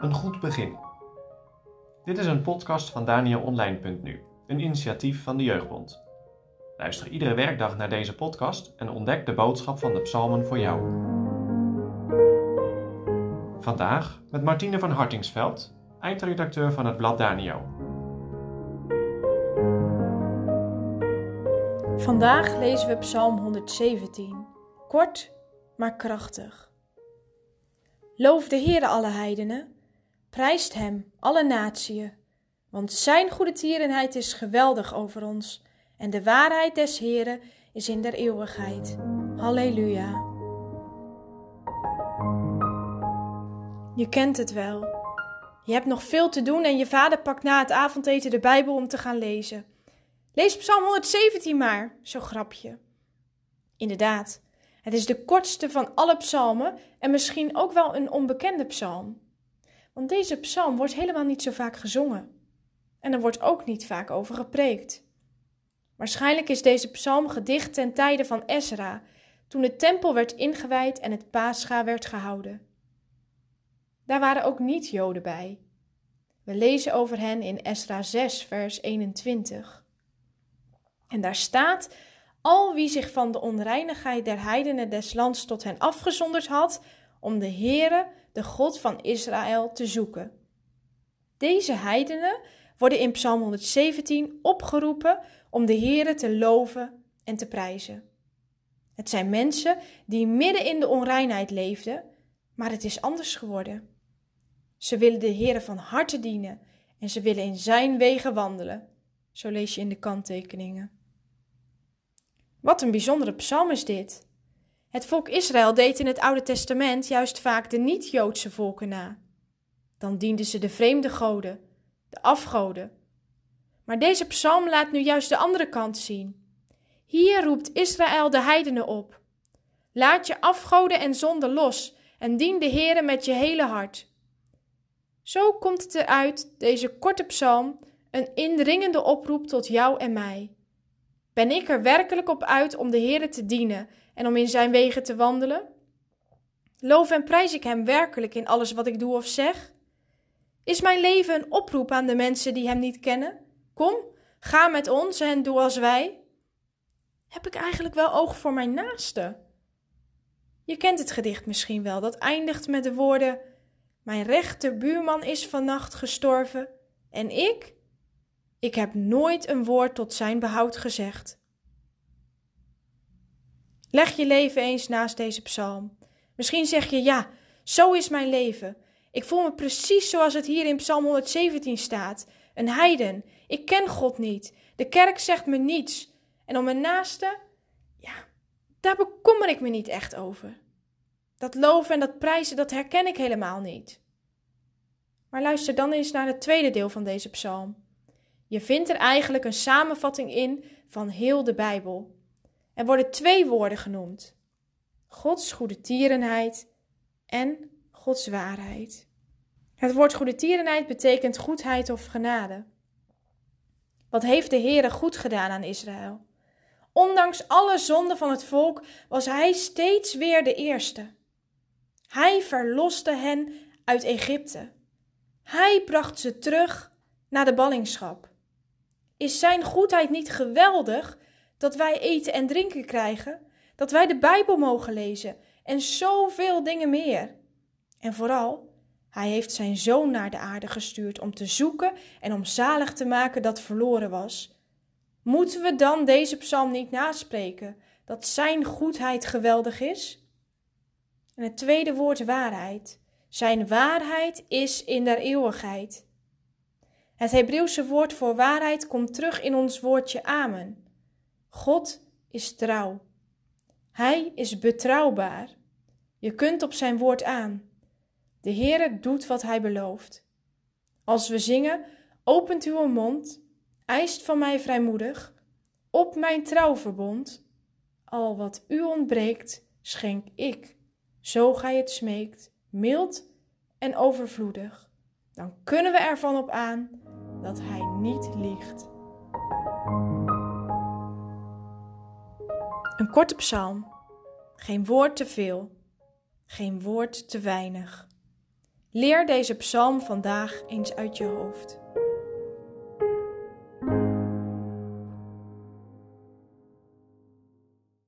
Een goed begin. Dit is een podcast van DanielOnline.nu, een initiatief van de Jeugdbond. Luister iedere werkdag naar deze podcast en ontdek de boodschap van de psalmen voor jou. Vandaag met Martine van Hartingsveld, eindredacteur van het blad Daniel. Vandaag lezen we Psalm 117, kort maar krachtig. Loof de Heere alle heidenen, prijst Hem alle natieën, want Zijn goede tierenheid is geweldig over ons en de waarheid des Heeren is in der eeuwigheid. Halleluja. Je kent het wel. Je hebt nog veel te doen en je vader pakt na het avondeten de Bijbel om te gaan lezen. Lees Psalm 117 maar, zo grapje. Inderdaad, het is de kortste van alle psalmen en misschien ook wel een onbekende psalm. Want deze psalm wordt helemaal niet zo vaak gezongen. En er wordt ook niet vaak over gepreekt. Waarschijnlijk is deze psalm gedicht ten tijde van Ezra, toen de tempel werd ingewijd en het Pascha werd gehouden. Daar waren ook niet-Joden bij. We lezen over hen in Ezra 6, vers 21. En daar staat: Al wie zich van de onreinigheid der heidenen des lands tot hen afgezonderd had, om de Heere, de God van Israël, te zoeken. Deze heidenen worden in Psalm 117 opgeroepen om de Heere te loven en te prijzen. Het zijn mensen die midden in de onreinheid leefden, maar het is anders geworden. Ze willen de Heere van harte dienen en ze willen in zijn wegen wandelen. Zo lees je in de kanttekeningen. Wat een bijzondere psalm is dit. Het volk Israël deed in het Oude Testament juist vaak de niet-Joodse volken na. Dan dienden ze de vreemde goden, de afgoden. Maar deze psalm laat nu juist de andere kant zien. Hier roept Israël de heidenen op. Laat je afgoden en zonden los en dien de Heere met je hele hart. Zo komt het eruit, deze korte psalm, een indringende oproep tot jou en mij. Ben ik er werkelijk op uit om de Heere te dienen en om in zijn wegen te wandelen? Loof en prijs ik hem werkelijk in alles wat ik doe of zeg? Is mijn leven een oproep aan de mensen die hem niet kennen? Kom, ga met ons en doe als wij. Heb ik eigenlijk wel oog voor mijn naaste? Je kent het gedicht misschien wel, dat eindigt met de woorden: Mijn rechterbuurman is vannacht gestorven en ik? Ik heb nooit een woord tot zijn behoud gezegd. Leg je leven eens naast deze psalm. Misschien zeg je ja, zo is mijn leven. Ik voel me precies zoals het hier in Psalm 117 staat. Een heiden. Ik ken God niet. De kerk zegt me niets. En om mijn naaste, ja, daar bekommer ik me niet echt over. Dat loven en dat prijzen, dat herken ik helemaal niet. Maar luister dan eens naar het tweede deel van deze psalm. Je vindt er eigenlijk een samenvatting in van heel de Bijbel. Er worden twee woorden genoemd: Gods goede tierenheid en Gods waarheid. Het woord goede tierenheid betekent goedheid of genade. Wat heeft de Heere goed gedaan aan Israël? Ondanks alle zonden van het volk was hij steeds weer de eerste. Hij verloste hen uit Egypte. Hij bracht ze terug naar de ballingschap. Is Zijn goedheid niet geweldig dat wij eten en drinken krijgen, dat wij de Bijbel mogen lezen en zoveel dingen meer? En vooral, Hij heeft Zijn Zoon naar de aarde gestuurd om te zoeken en om zalig te maken dat verloren was. Moeten we dan deze psalm niet naspreken, dat Zijn goedheid geweldig is? En het tweede woord waarheid. Zijn waarheid is in der eeuwigheid. Het Hebreeuwse woord voor waarheid komt terug in ons woordje amen. God is trouw. Hij is betrouwbaar. Je kunt op zijn woord aan. De Heere doet wat hij belooft. Als we zingen, opent uw mond, eist van mij vrijmoedig, op mijn trouwverbond. Al wat u ontbreekt, schenk ik, zo gij het smeekt, mild en overvloedig. Dan kunnen we ervan op aan dat hij niet liegt. Een korte psalm, geen woord te veel. Geen woord te weinig. Leer deze psalm vandaag eens uit je hoofd.